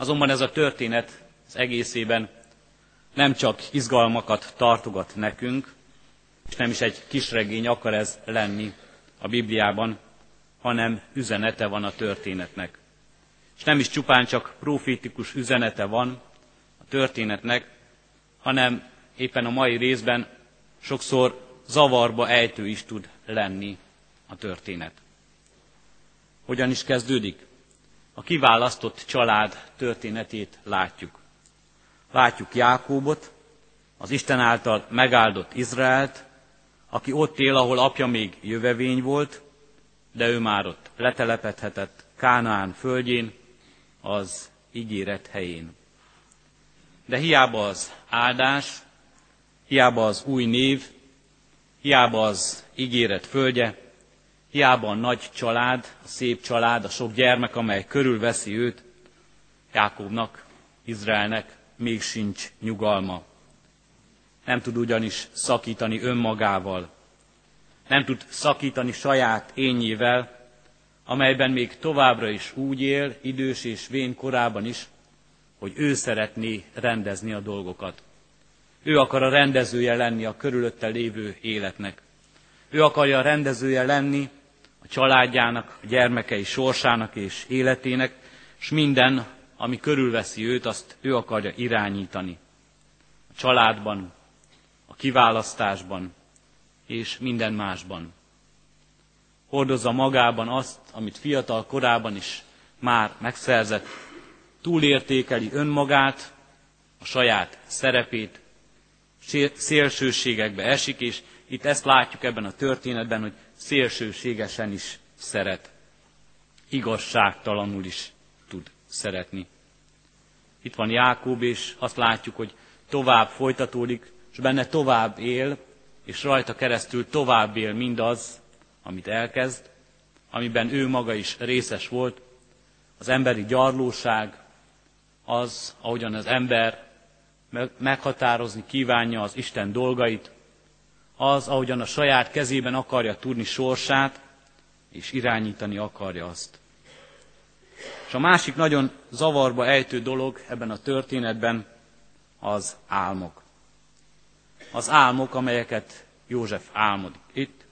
Azonban ez a történet az egészében nem csak izgalmakat tartogat nekünk, és nem is egy kisregény akar ez lenni a Bibliában, hanem üzenete van a történetnek. És nem is csupán csak profétikus üzenete van a történetnek, hanem éppen a mai részben sokszor zavarba ejtő is tud lenni a történet. Hogyan is kezdődik? A kiválasztott család történetét látjuk. Látjuk Jákóbot, az Isten által megáldott Izraelt, aki ott él, ahol apja még jövevény volt, de ő már ott letelepedhetett Kánaán földjén, az ígéret helyén. De hiába az áldás, hiába az új név, hiába az ígéret földje, hiába a nagy család, a szép család, a sok gyermek, amely körülveszi őt, Jákobnak, Izraelnek még sincs nyugalma. Nem tud ugyanis szakítani önmagával. Nem tud szakítani saját ényével, amelyben még továbbra is úgy él, idős és vén korában is, hogy ő szeretné rendezni a dolgokat. Ő akar a rendezője lenni a körülötte lévő életnek. Ő akarja a rendezője lenni családjának, a gyermekei sorsának és életének, és minden, ami körülveszi őt, azt ő akarja irányítani. A családban, a kiválasztásban és minden másban. Hordozza magában azt, amit fiatal korában is már megszerzett, túlértékeli önmagát, a saját szerepét, szélsőségekbe esik, és itt ezt látjuk ebben a történetben, hogy szélsőségesen is szeret. Igazságtalanul is tud szeretni. Itt van Jákob, és azt látjuk, hogy tovább folytatódik, és benne tovább él, és rajta keresztül tovább él mindaz, amit elkezd, amiben ő maga is részes volt, az emberi gyarlóság, az, ahogyan az ember meghatározni kívánja az Isten dolgait, az, ahogyan a saját kezében akarja tudni sorsát, és irányítani akarja azt. És a másik nagyon zavarba ejtő dolog ebben a történetben az álmok. Az álmok, amelyeket József álmodik itt,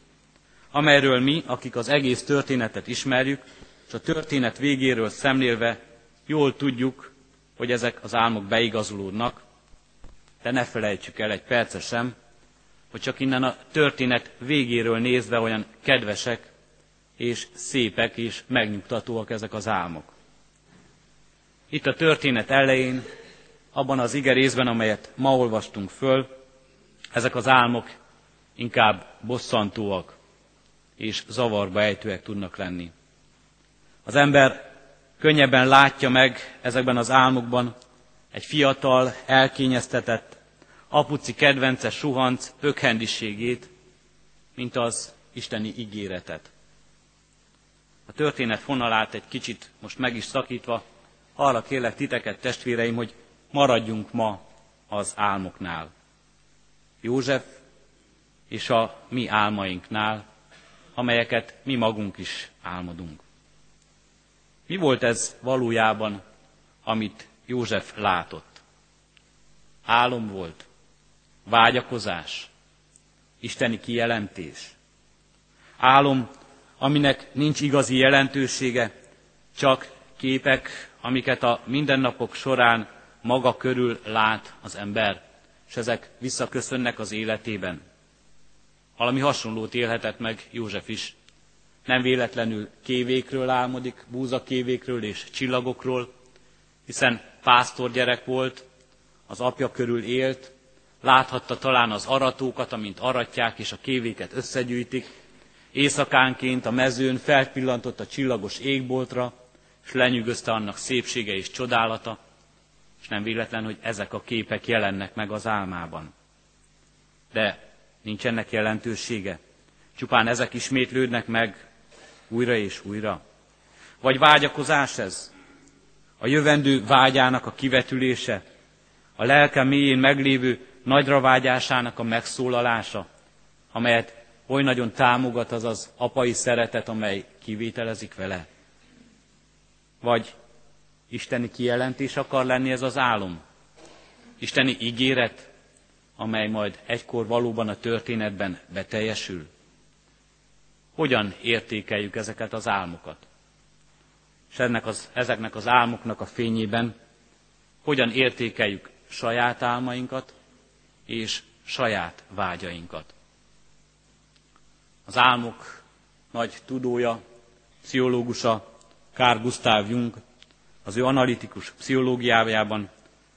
amelyről mi, akik az egész történetet ismerjük, és a történet végéről szemlélve jól tudjuk, hogy ezek az álmok beigazolódnak, de ne felejtsük el egy perce sem, hogy csak innen a történet végéről nézve olyan kedvesek és szépek és megnyugtatóak ezek az álmok. Itt a történet elején, abban az ige részben, amelyet ma olvastunk föl, ezek az álmok inkább bosszantóak és zavarba ejtőek tudnak lenni. Az ember könnyebben látja meg ezekben az álmokban egy fiatal, elkényeztetett, apuci kedvence suhanc ökhendiségét, mint az isteni ígéretet. A történet fonalát egy kicsit most meg is szakítva, arra kérlek titeket, testvéreim, hogy maradjunk ma az álmoknál. József és a mi álmainknál, amelyeket mi magunk is álmodunk. Mi volt ez valójában, amit József látott? Álom volt, vágyakozás, isteni kijelentés. Álom, aminek nincs igazi jelentősége, csak képek, amiket a mindennapok során maga körül lát az ember, és ezek visszaköszönnek az életében. Valami hasonlót élhetett meg József is. Nem véletlenül kévékről álmodik, búzakévékről és csillagokról, hiszen pásztor gyerek volt, az apja körül élt, láthatta talán az aratókat, amint aratják és a kévéket összegyűjtik, éjszakánként a mezőn felpillantott a csillagos égboltra, és lenyűgözte annak szépsége és csodálata, és nem véletlen, hogy ezek a képek jelennek meg az álmában. De nincs ennek jelentősége. Csupán ezek ismétlődnek meg újra és újra. Vagy vágyakozás ez? A jövendő vágyának a kivetülése? A lelke mélyén meglévő nagyra vágyásának a megszólalása, amelyet oly nagyon támogat az az apai szeretet, amely kivételezik vele? Vagy Isteni kijelentés akar lenni ez az álom? Isteni ígéret, amely majd egykor valóban a történetben beteljesül? Hogyan értékeljük ezeket az álmokat? És ennek az, ezeknek az álmoknak a fényében hogyan értékeljük saját álmainkat és saját vágyainkat? Az álmok nagy tudója, pszichológusa Carl Gustav Jung az ő analitikus pszichológiájában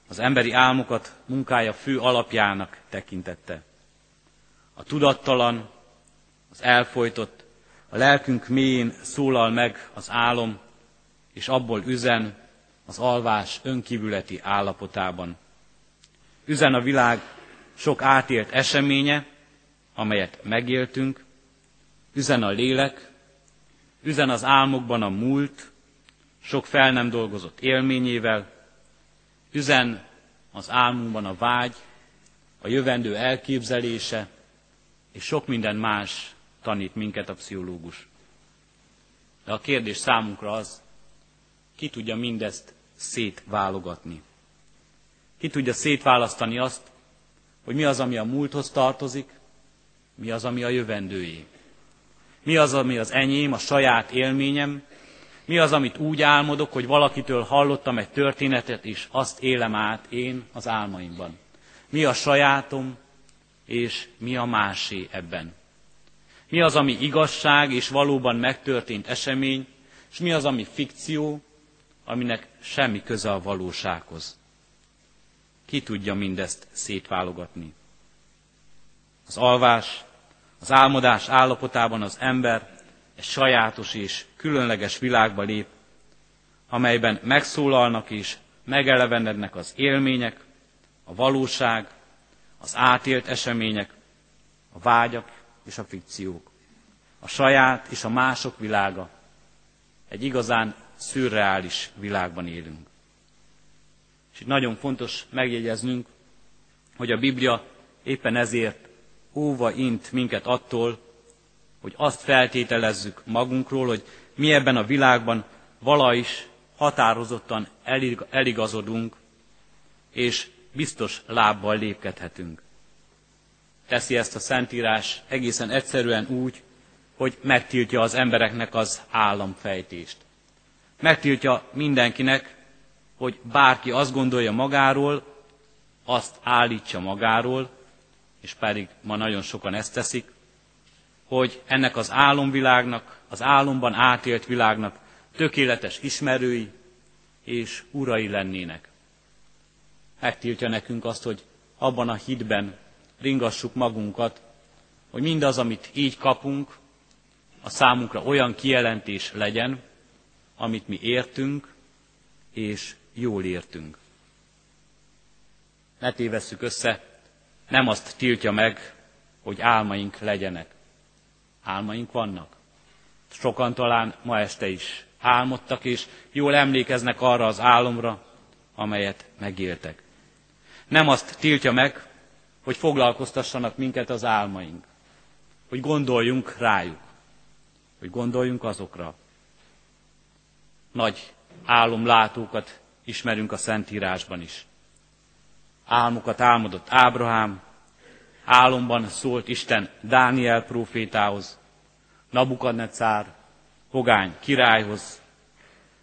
az emberi álmokat munkája fő alapjának tekintette. A tudattalan, az elfolytott, a lelkünk mélyén szólal meg az álom, és abból üzen az alvás önkívületi állapotában. Üzen a világ sok átélt eseménye, amelyet megéltünk, üzen a lélek, üzen az álmokban a múlt, sok fel nem dolgozott élményével, üzen az álmunkban a vágy, a jövendő elképzelése, és sok minden más tanít minket a pszichológus. De a kérdés számunkra az, ki tudja mindezt szétválogatni. Ki tudja szétválasztani azt, hogy mi az, ami a múlthoz tartozik, mi az, ami a jövendőjé. Mi az, ami az enyém, a saját élményem, mi az, amit úgy álmodok, hogy valakitől hallottam egy történetet, és azt élem át én az álmaimban. Mi a sajátom, és mi a másé ebben. Mi az, ami igazság és valóban megtörtént esemény, és mi az, ami fikció, aminek semmi köze a valósághoz. Ki tudja mindezt szétválogatni? Az alvás, az álmodás állapotában az ember egy sajátos és különleges világba lép, amelyben megszólalnak és megelevenednek az élmények, a valóság, az átélt események, a vágyak és a fikciók, a saját és a mások világa. Egy igazán szürreális világban élünk. És itt nagyon fontos megjegyeznünk, hogy a Biblia éppen ezért óva int minket attól, hogy azt feltételezzük magunkról, hogy mi ebben a világban vala is határozottan eligazodunk, és biztos lábbal lépkedhetünk. Teszi ezt a Szentírás egészen egyszerűen úgy, hogy megtiltja az embereknek az államfejtést. Megtiltja mindenkinek, hogy bárki azt gondolja magáról, azt állítsa magáról, és pedig ma nagyon sokan ezt teszik, hogy ennek az álomvilágnak, az álomban átélt világnak tökéletes ismerői és urai lennének. Megtiltja nekünk azt, hogy abban a hitben ringassuk magunkat, hogy mindaz, amit így kapunk, a számunkra olyan kijelentés legyen, amit mi értünk, és jól értünk. Ne tévesszük össze, nem azt tiltja meg, hogy álmaink legyenek. Álmaink vannak. Sokan talán ma este is álmodtak, és jól emlékeznek arra az álomra, amelyet megéltek. Nem azt tiltja meg, hogy foglalkoztassanak minket az álmaink, hogy gondoljunk rájuk, hogy gondoljunk azokra. Nagy álomlátókat ismerünk a Szentírásban is. Álmokat álmodott Ábrahám, álomban szólt Isten Dániel profétához, Nabukadnecár, pogány királyhoz.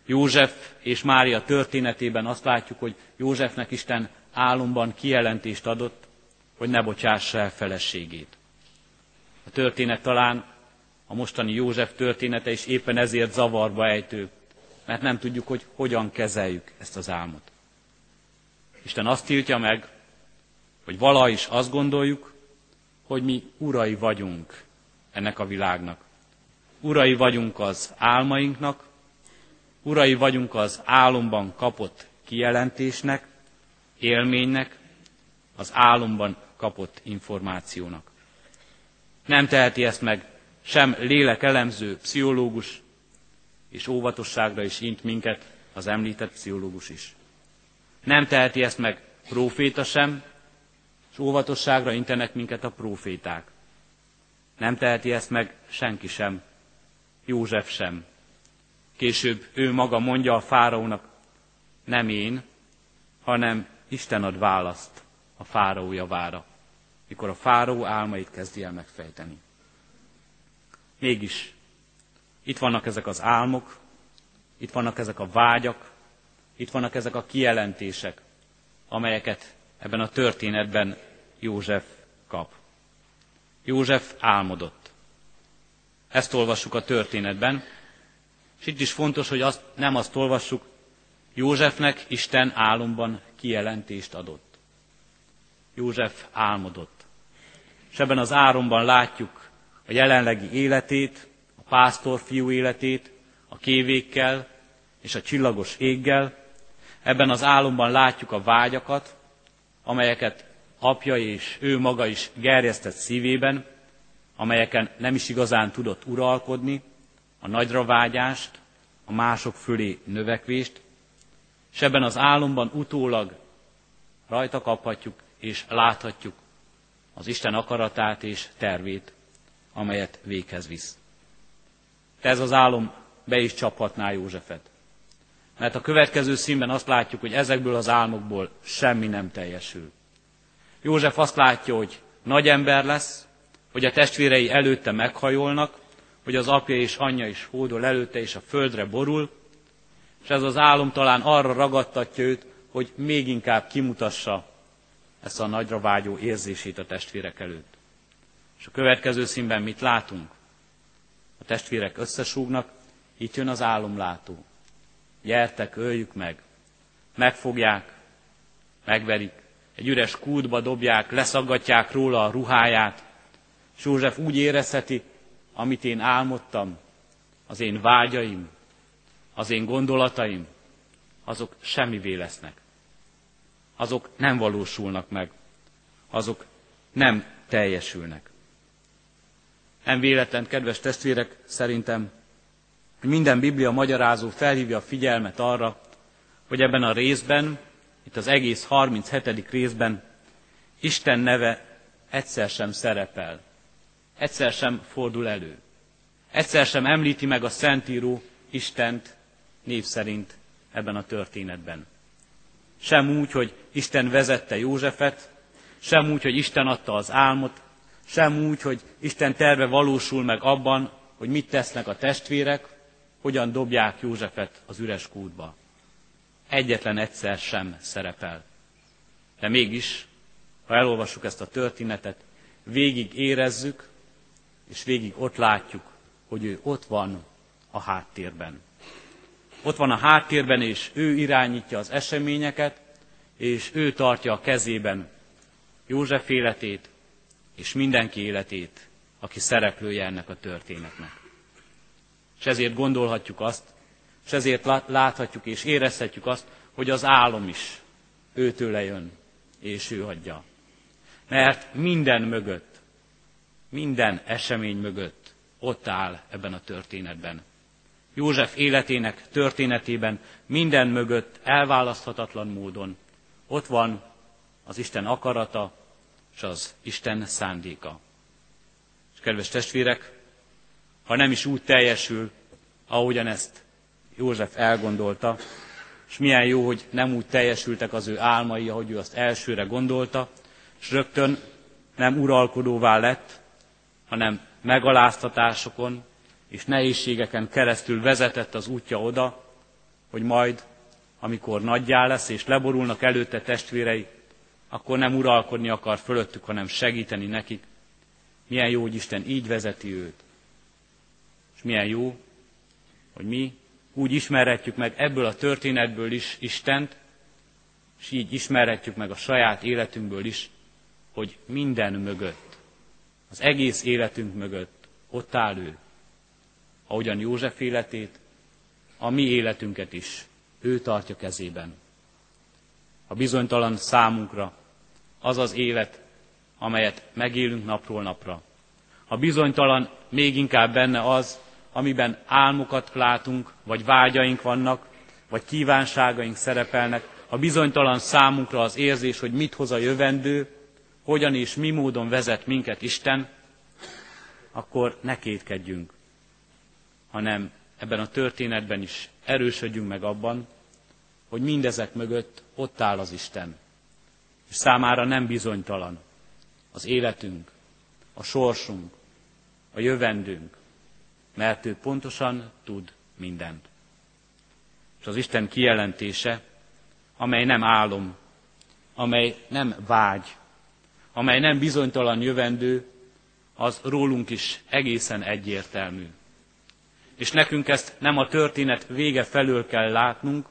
József és Mária történetében azt látjuk, hogy Józsefnek Isten álomban kijelentést adott, hogy ne bocsássa el feleségét. A történet talán a mostani József története is éppen ezért zavarba ejtő, mert nem tudjuk, hogy hogyan kezeljük ezt az álmot. Isten azt tiltja meg, hogy vala is azt gondoljuk, hogy mi urai vagyunk ennek a világnak. Urai vagyunk az álmainknak, urai vagyunk az álomban kapott kijelentésnek, élménynek, az álomban kapott információnak. Nem teheti ezt meg sem lélekelemző pszichológus, és óvatosságra is int minket az említett pszichológus is. Nem teheti ezt meg próféta sem, és óvatosságra intenek minket a próféták. Nem teheti ezt meg senki sem, József sem. Később ő maga mondja a fáraónak, nem én, hanem Isten ad választ a fáraó javára, mikor a fáraó álmait kezdi el megfejteni. Mégis itt vannak ezek az álmok, itt vannak ezek a vágyak, itt vannak ezek a kijelentések, amelyeket ebben a történetben József kap. József álmodott. Ezt olvassuk a történetben, és itt is fontos, hogy azt, nem azt olvassuk, Józsefnek Isten álomban kijelentést adott. József álmodott. És ebben az álomban látjuk a jelenlegi életét, pásztor fiú életét, a kévékkel és a csillagos éggel. Ebben az álomban látjuk a vágyakat, amelyeket apja és ő maga is gerjesztett szívében, amelyeken nem is igazán tudott uralkodni, a nagyra vágyást, a mások fölé növekvést, és ebben az álomban utólag rajta kaphatjuk és láthatjuk az Isten akaratát és tervét, amelyet véghez visz. De ez az álom be is csaphatná Józsefet. Mert a következő színben azt látjuk, hogy ezekből az álmokból semmi nem teljesül. József azt látja, hogy nagy ember lesz, hogy a testvérei előtte meghajolnak, hogy az apja és anyja is hódol előtte, és a földre borul, és ez az álom talán arra ragadtatja őt, hogy még inkább kimutassa ezt a nagyra vágyó érzését a testvérek előtt. És a következő színben mit látunk? A testvérek összesúgnak, itt jön az álomlátó. Gyertek, öljük meg. Megfogják, megverik, egy üres kútba dobják, leszaggatják róla a ruháját, és József úgy érezheti, amit én álmodtam, az én vágyaim, az én gondolataim, azok semmivé lesznek. Azok nem valósulnak meg. Azok nem teljesülnek. Nem véletlen, kedves testvérek, szerintem minden Biblia magyarázó felhívja a figyelmet arra, hogy ebben a részben, itt az egész 37. részben Isten neve egyszer sem szerepel, egyszer sem fordul elő, egyszer sem említi meg a Szentíró Istent név szerint ebben a történetben. Sem úgy, hogy Isten vezette Józsefet, sem úgy, hogy Isten adta az álmot, sem úgy, hogy Isten terve valósul meg abban, hogy mit tesznek a testvérek, hogyan dobják Józsefet az üres kútba. Egyetlen egyszer sem szerepel. De mégis, ha elolvassuk ezt a történetet, végig érezzük, és végig ott látjuk, hogy ő ott van a háttérben. Ott van a háttérben, és ő irányítja az eseményeket, és ő tartja a kezében József életét, és mindenki életét, aki szereplője ennek a történetnek. És ezért gondolhatjuk azt, és ezért láthatjuk és érezhetjük azt, hogy az álom is őtőle jön, és ő adja. Mert minden mögött, minden esemény mögött ott áll ebben a történetben. József életének történetében minden mögött elválaszthatatlan módon ott van az Isten akarata és az Isten szándéka. És kedves testvérek, ha nem is úgy teljesül, ahogyan ezt József elgondolta, és milyen jó, hogy nem úgy teljesültek az ő álmai, ahogy ő azt elsőre gondolta, és rögtön nem uralkodóvá lett, hanem megaláztatásokon és nehézségeken keresztül vezetett az útja oda, hogy majd, amikor nagyjá lesz és leborulnak előtte testvérei, akkor nem uralkodni akar fölöttük, hanem segíteni nekik. Milyen jó, hogy Isten így vezeti őt. És milyen jó, hogy mi úgy ismerhetjük meg ebből a történetből is Istent, és így ismerhetjük meg a saját életünkből is, hogy minden mögött, az egész életünk mögött ott áll ő. Ahogyan József életét, a mi életünket is ő tartja kezében. A bizonytalan számunkra az az élet, amelyet megélünk napról napra. A bizonytalan még inkább benne az, amiben álmokat látunk, vagy vágyaink vannak, vagy kívánságaink szerepelnek, a bizonytalan számunkra az érzés, hogy mit hoz a jövendő, hogyan és mi módon vezet minket Isten, akkor ne kétkedjünk, hanem ebben a történetben is erősödjünk meg abban, hogy mindezek mögött ott áll az Isten. És számára nem bizonytalan az életünk, a sorsunk, a jövendünk, mert ő pontosan tud mindent. És az Isten kijelentése, amely nem álom, amely nem vágy, amely nem bizonytalan jövendő, az rólunk is egészen egyértelmű. És nekünk ezt nem a történet vége felől kell látnunk,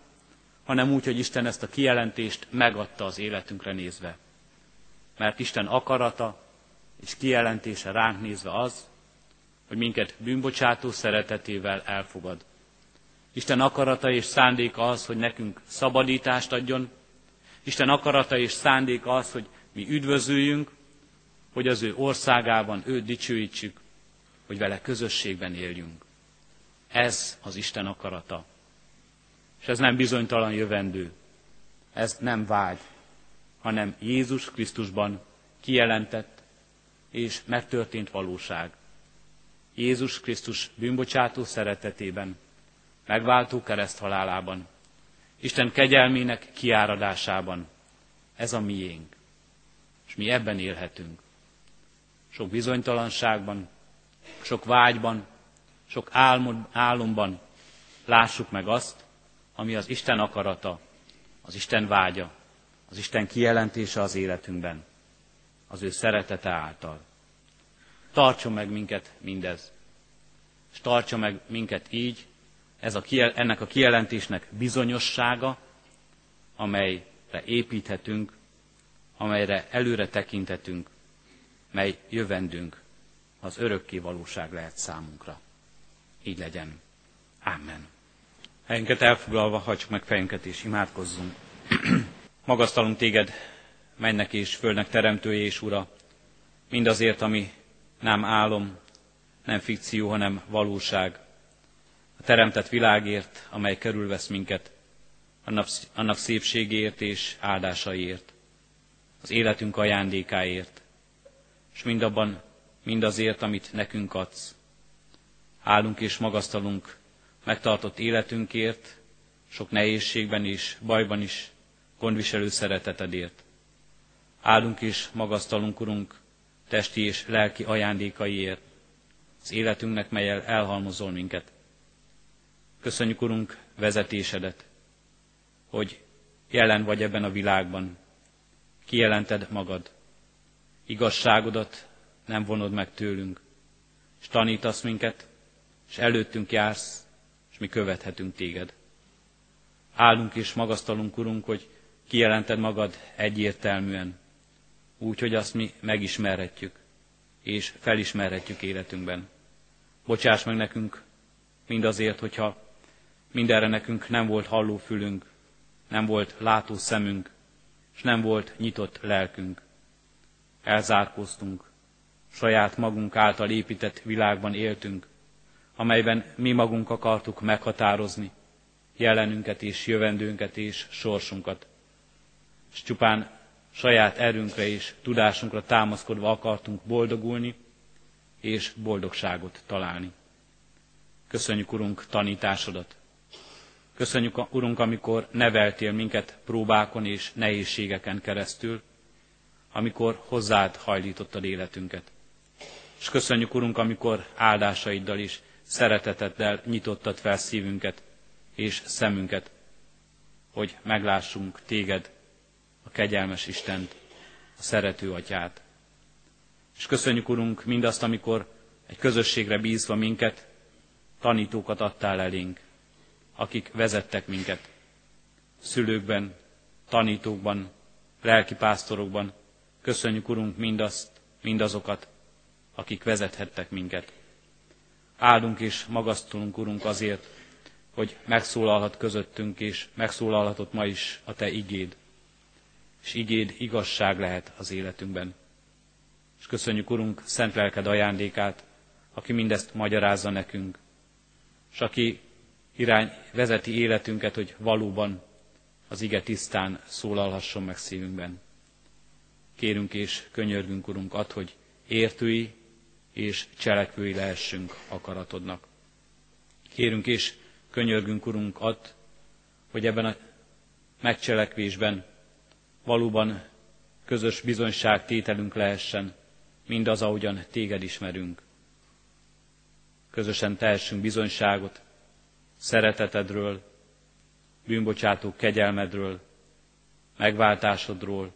hanem úgy, hogy Isten ezt a kijelentést megadta az életünkre nézve. Mert Isten akarata és kijelentése ránk nézve az, hogy minket bűnbocsátó szeretetével elfogad. Isten akarata és szándéka az, hogy nekünk szabadítást adjon. Isten akarata és szándéka az, hogy mi üdvözüljünk, hogy az ő országában őt dicsőítsük, hogy vele közösségben éljünk. Ez az Isten akarata. És ez nem bizonytalan jövendő, ez nem vágy, hanem Jézus Krisztusban kijelentett és megtörtént valóság. Jézus Krisztus bűnbocsátó szeretetében, megváltó kereszthalálában, Isten kegyelmének kiáradásában. Ez a miénk. És mi ebben élhetünk. Sok bizonytalanságban, sok vágyban, sok álmod, álomban lássuk meg azt, ami az Isten akarata, az Isten vágya, az Isten kijelentése az életünkben, az ő szeretete által. Tartson meg minket mindez, és tartsa meg minket így, ez a, ennek a kijelentésnek bizonyossága, amelyre építhetünk, amelyre előre tekintetünk, mely jövendünk az örökké valóság lehet számunkra. Így legyen. Amen. Helyünket elfoglalva hagyjuk meg fejünket és imádkozzunk. Magasztalunk téged, mennek és fölnek teremtője és ura, mindazért, ami nem álom, nem fikció, hanem valóság. A teremtett világért, amely körülvesz minket, annak, annak és áldásaiért, az életünk ajándékáért, és mindabban, mindazért, amit nekünk adsz. Állunk és magasztalunk megtartott életünkért, sok nehézségben és bajban is gondviselő szeretetedért. Állunk és magasztalunk, Urunk, testi és lelki ajándékaiért, az életünknek, melyel elhalmozol minket. Köszönjük, Urunk, vezetésedet, hogy jelen vagy ebben a világban, kijelented magad, igazságodat nem vonod meg tőlünk, és tanítasz minket, és előttünk jársz, és mi követhetünk téged. Állunk és magasztalunk, Urunk, hogy kijelented magad egyértelműen, úgy, hogy azt mi megismerhetjük, és felismerhetjük életünkben. Bocsáss meg nekünk mindazért, hogyha mindenre nekünk nem volt hallófülünk, nem volt látó szemünk, és nem volt nyitott lelkünk. Elzárkóztunk, saját magunk által épített világban éltünk, amelyben mi magunk akartuk meghatározni jelenünket és jövendőnket és sorsunkat. És csupán saját erőnkre és tudásunkra támaszkodva akartunk boldogulni és boldogságot találni. Köszönjük, Urunk, tanításodat. Köszönjük, Urunk, amikor neveltél minket próbákon és nehézségeken keresztül, amikor hozzád hajlítottad életünket. És köszönjük, Urunk, amikor áldásaiddal is szereteteddel nyitottad fel szívünket és szemünket, hogy meglássunk téged, a kegyelmes Istent, a szerető atyát. És köszönjük, Urunk, mindazt, amikor egy közösségre bízva minket, tanítókat adtál elénk, akik vezettek minket, szülőkben, tanítókban, lelkipásztorokban. Köszönjük, Urunk, mindazt, mindazokat, akik vezethettek minket. Áldunk és magasztulunk, Urunk, azért, hogy megszólalhat közöttünk, és megszólalhatott ma is a Te igéd. És igéd igazság lehet az életünkben. És köszönjük, Urunk, szent lelked ajándékát, aki mindezt magyarázza nekünk, és aki irány vezeti életünket, hogy valóban az ige tisztán szólalhasson meg szívünkben. Kérünk és könyörgünk, Urunk, ad, hogy értői és cselekvői lehessünk akaratodnak. Kérünk és könyörgünk, Urunk, ad, hogy ebben a megcselekvésben valóban közös bizonyság tételünk lehessen, mindaz, ahogyan téged ismerünk. Közösen tehessünk bizonyságot szeretetedről, bűnbocsátó kegyelmedről, megváltásodról,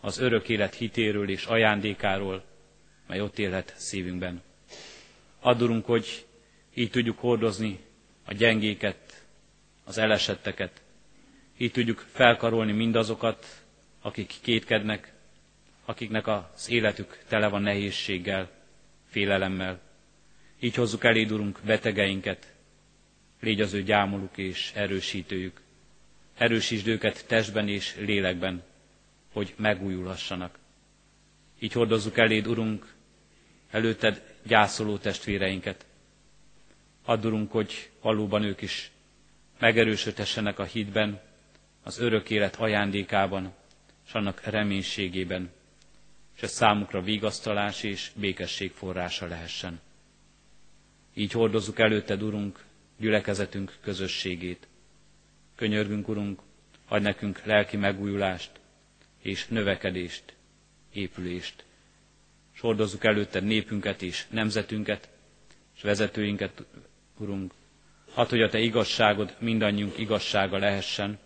az örök élet hitéről és ajándékáról, mely ott élhet szívünkben. Addurunk, hogy így tudjuk hordozni a gyengéket, az elesetteket, így tudjuk felkarolni mindazokat, akik kétkednek, akiknek az életük tele van nehézséggel, félelemmel. Így hozzuk eléd, Urunk, betegeinket, légy az ő gyámoluk és erősítőjük. Erősítsd őket testben és lélekben, hogy megújulhassanak. Így hordozzuk eléd, Urunk, előtted gyászoló testvéreinket. Add, Urunk, hogy valóban ők is megerősödhessenek a hitben, az örök élet ajándékában, és annak reménységében, és ez számukra vigasztalás és békesség forrása lehessen. Így hordozzuk előtted, Urunk, gyülekezetünk közösségét. Könyörgünk, Urunk, adj nekünk lelki megújulást és növekedést, épülést. És hordozzuk előtted népünket és nemzetünket, és vezetőinket, Urunk, hadd, hogy a Te igazságod mindannyiunk igazsága lehessen,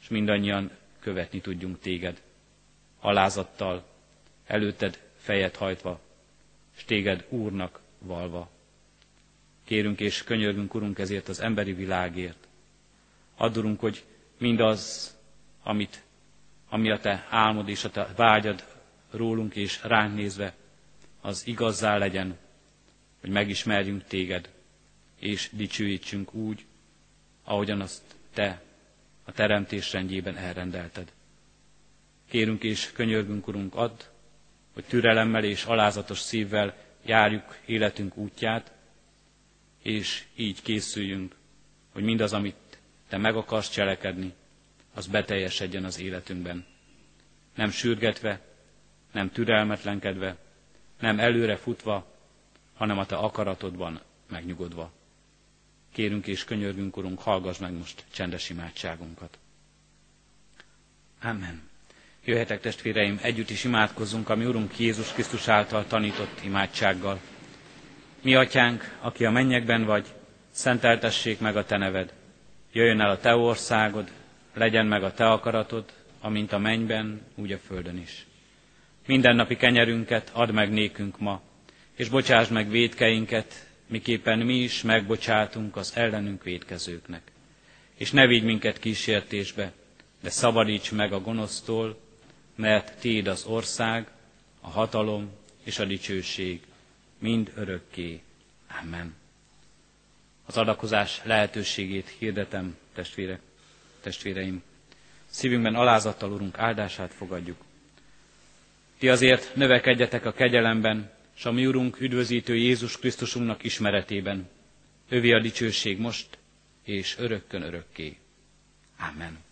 és mindannyian követni tudjunk Téged. Alázattal, előtted fejet hajtva, és Téged Úrnak valva. Kérünk és könyörgünk, Urunk, ezért az emberi világért. Addurunk, hogy mindaz, amit, ami a Te álmod és a Te vágyad rólunk és ránk nézve, az igazzá legyen, hogy megismerjünk Téged, és dicsőítsünk úgy, ahogyan azt Te a teremtés rendjében elrendelted. Kérünk és könyörgünk, Urunk, add, hogy türelemmel és alázatos szívvel járjuk életünk útját, és így készüljünk, hogy mindaz, amit Te meg akarsz cselekedni, az beteljesedjen az életünkben. Nem sürgetve, nem türelmetlenkedve, nem előre futva, hanem a Te akaratodban megnyugodva. Kérünk és könyörgünk, Urunk, hallgass meg most csendes imádságunkat. Amen. Jöhetek testvéreim, együtt is imádkozzunk, ami Urunk Jézus Krisztus által tanított imádsággal. Mi atyánk, aki a mennyekben vagy, szenteltessék meg a te neved. Jöjjön el a te országod, legyen meg a te akaratod, amint a mennyben, úgy a földön is. Mindennapi kenyerünket add meg nékünk ma, és bocsásd meg védkeinket, miképpen mi is megbocsátunk az ellenünk védkezőknek. És ne vigy minket kísértésbe, de szabadíts meg a gonosztól, mert Téd az ország, a hatalom és a dicsőség, mind örökké. Amen. Az adakozás lehetőségét hirdetem, testvérek, testvéreim. Szívünkben alázattal, Urunk, áldását fogadjuk. Ti azért növekedjetek a kegyelemben, s a mi Urunk üdvözítő Jézus Krisztusunknak ismeretében. Övi a dicsőség most, és örökkön örökké. Amen.